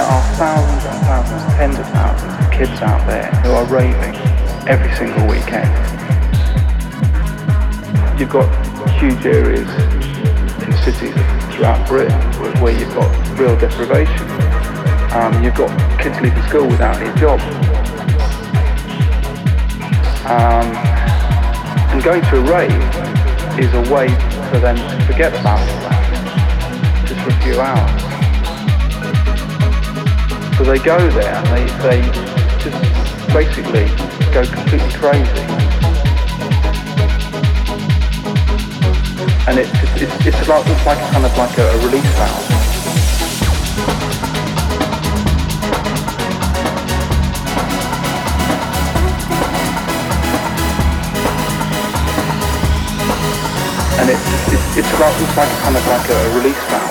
there are thousands and thousands, tens of thousands of kids out there who are raving every single weekend. You've got huge areas in cities throughout Britain where, you've got real deprivation. Um, you've got kids leaving school without any job. Um, and going to a rave is a way for them to forget about all that, just for a few hours. So they go there and they, they just basically go completely crazy. And it's, it's, it's like, it's like kind of like a, a release valve. and it's, it's, it's, like, it's like kind of like a release valve.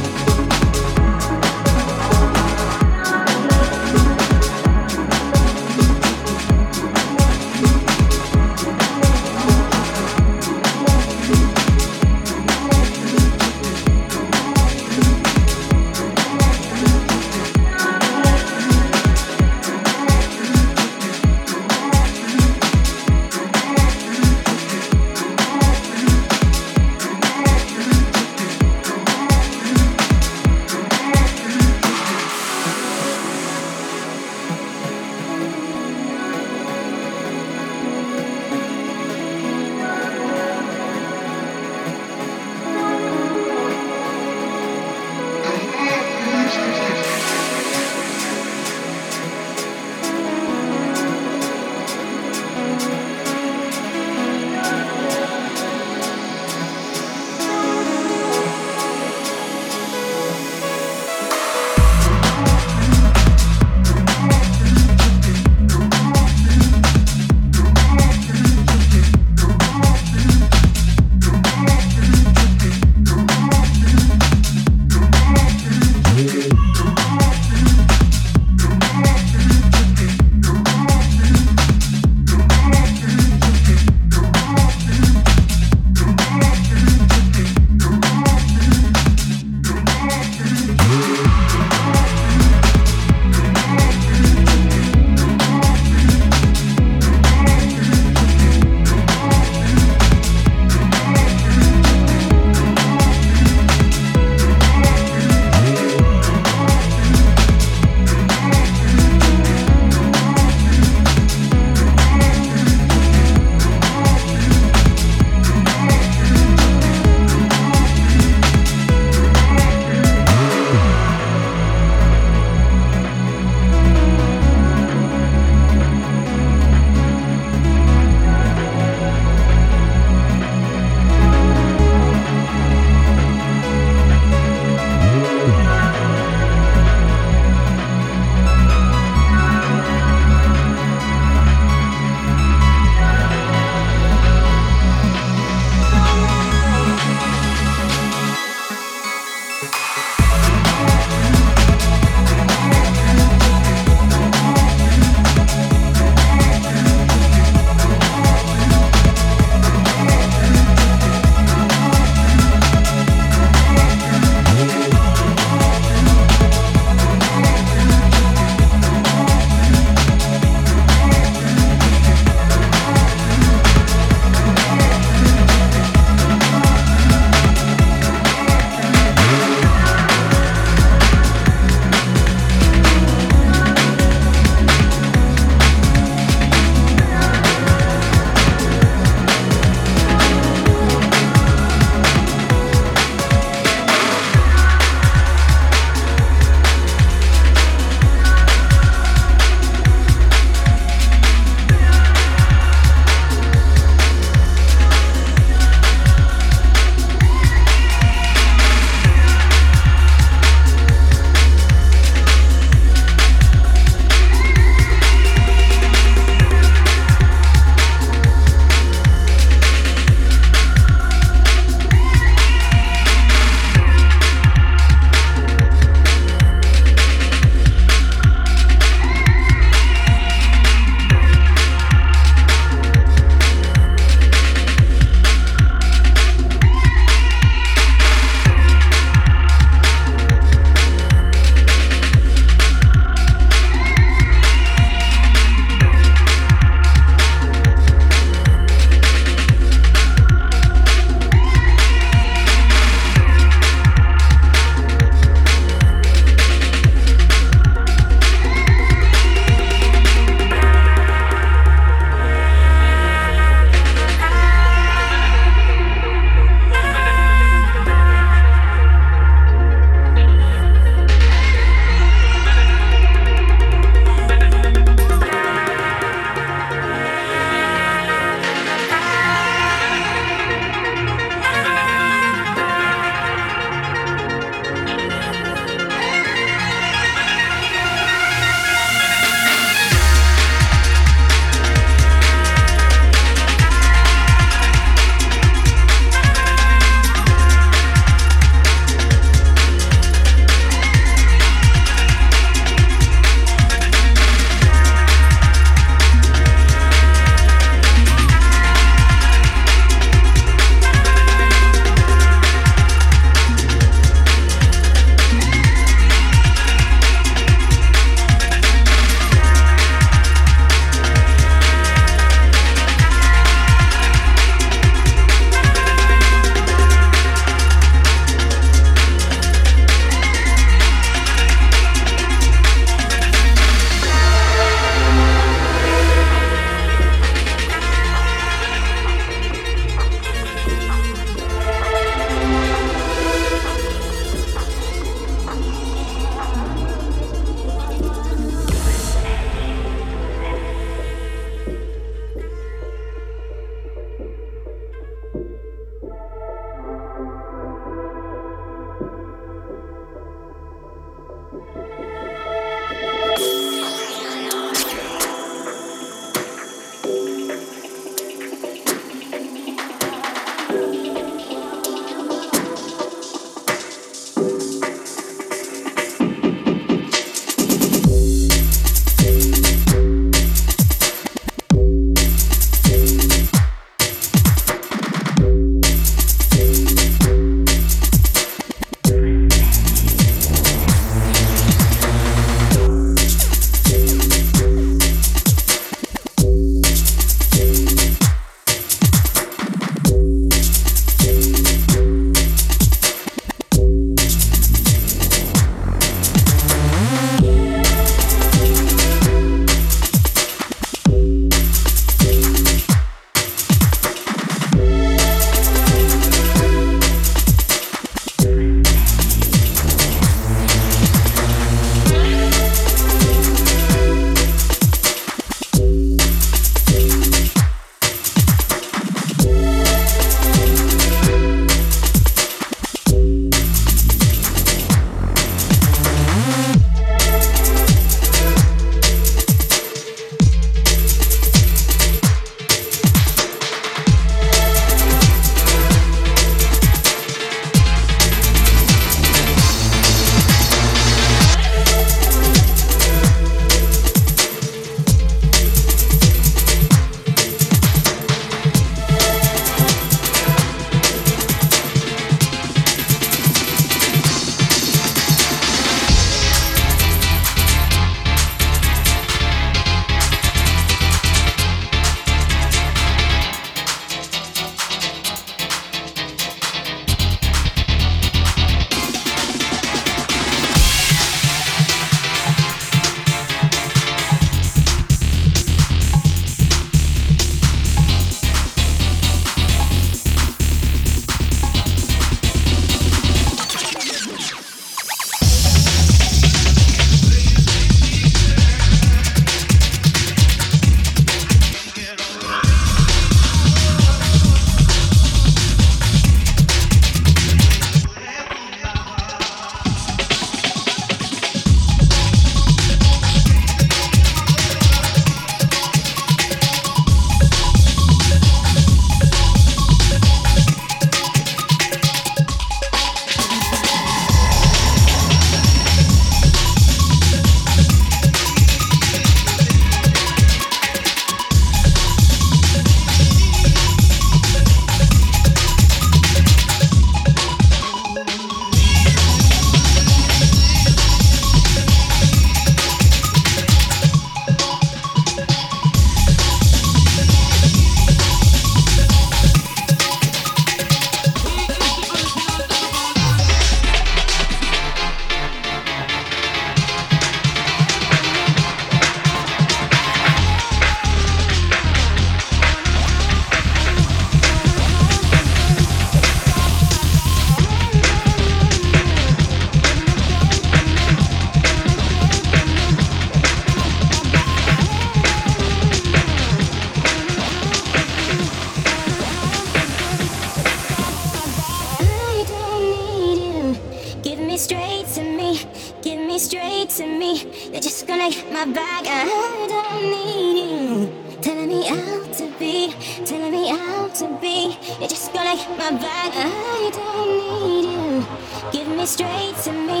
To me. Give me straight to me, You're just gonna get my bag. I don't need you. Telling me out to be, telling me out to be. You're just gonna get my bag. I don't need you. Give me straight to me,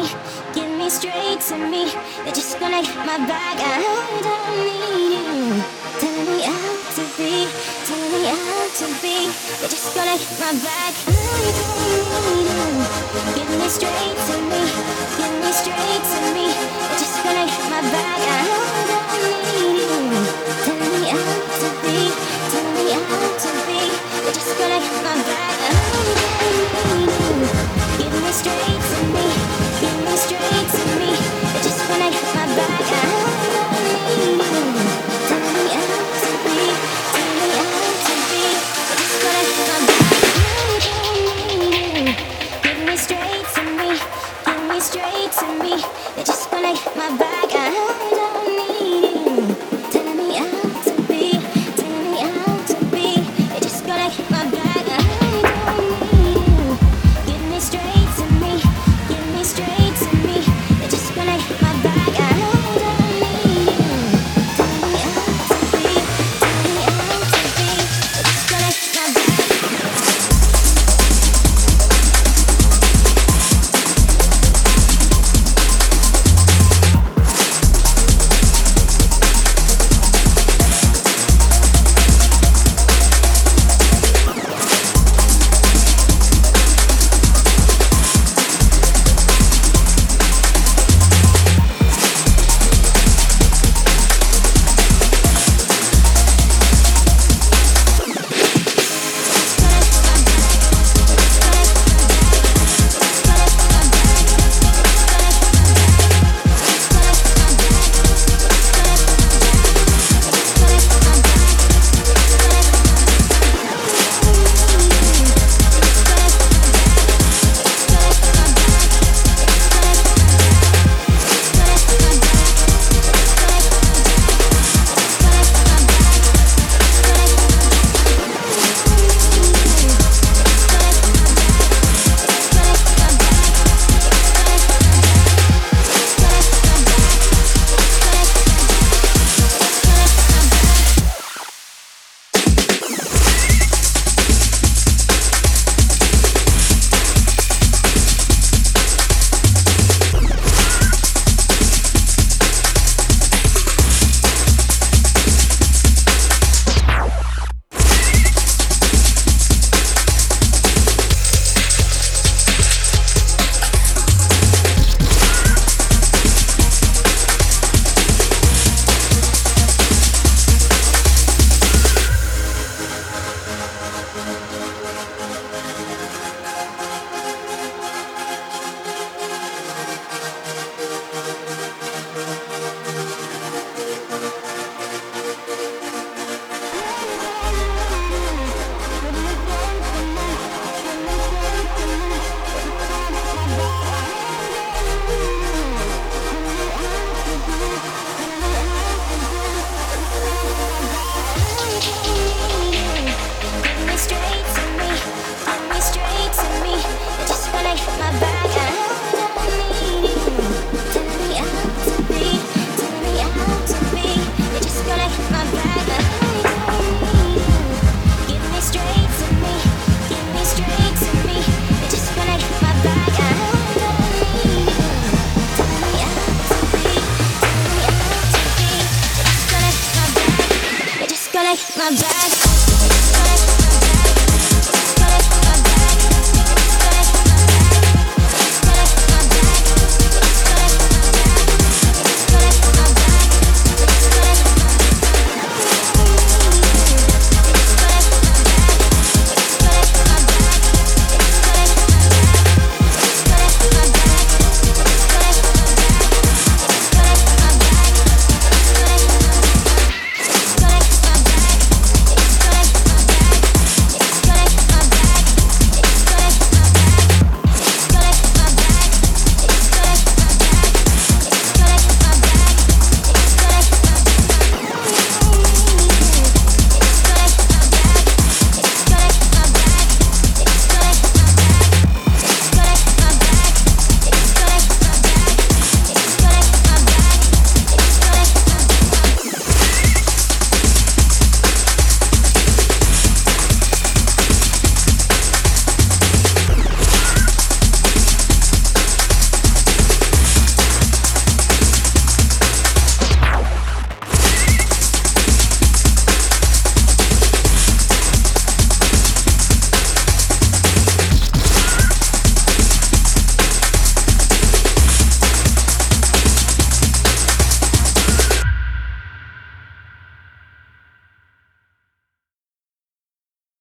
give me straight to me. You're just gonna get my bag. I don't need you. Telling me out to be, telling me out to be. You're just gonna hit my back. No, you don't Give me straight to me. Give me straight to me. You're just gonna hit my back. I know I don't need you. Tell me how to be. Tell me how to be. You're just gonna hit my back.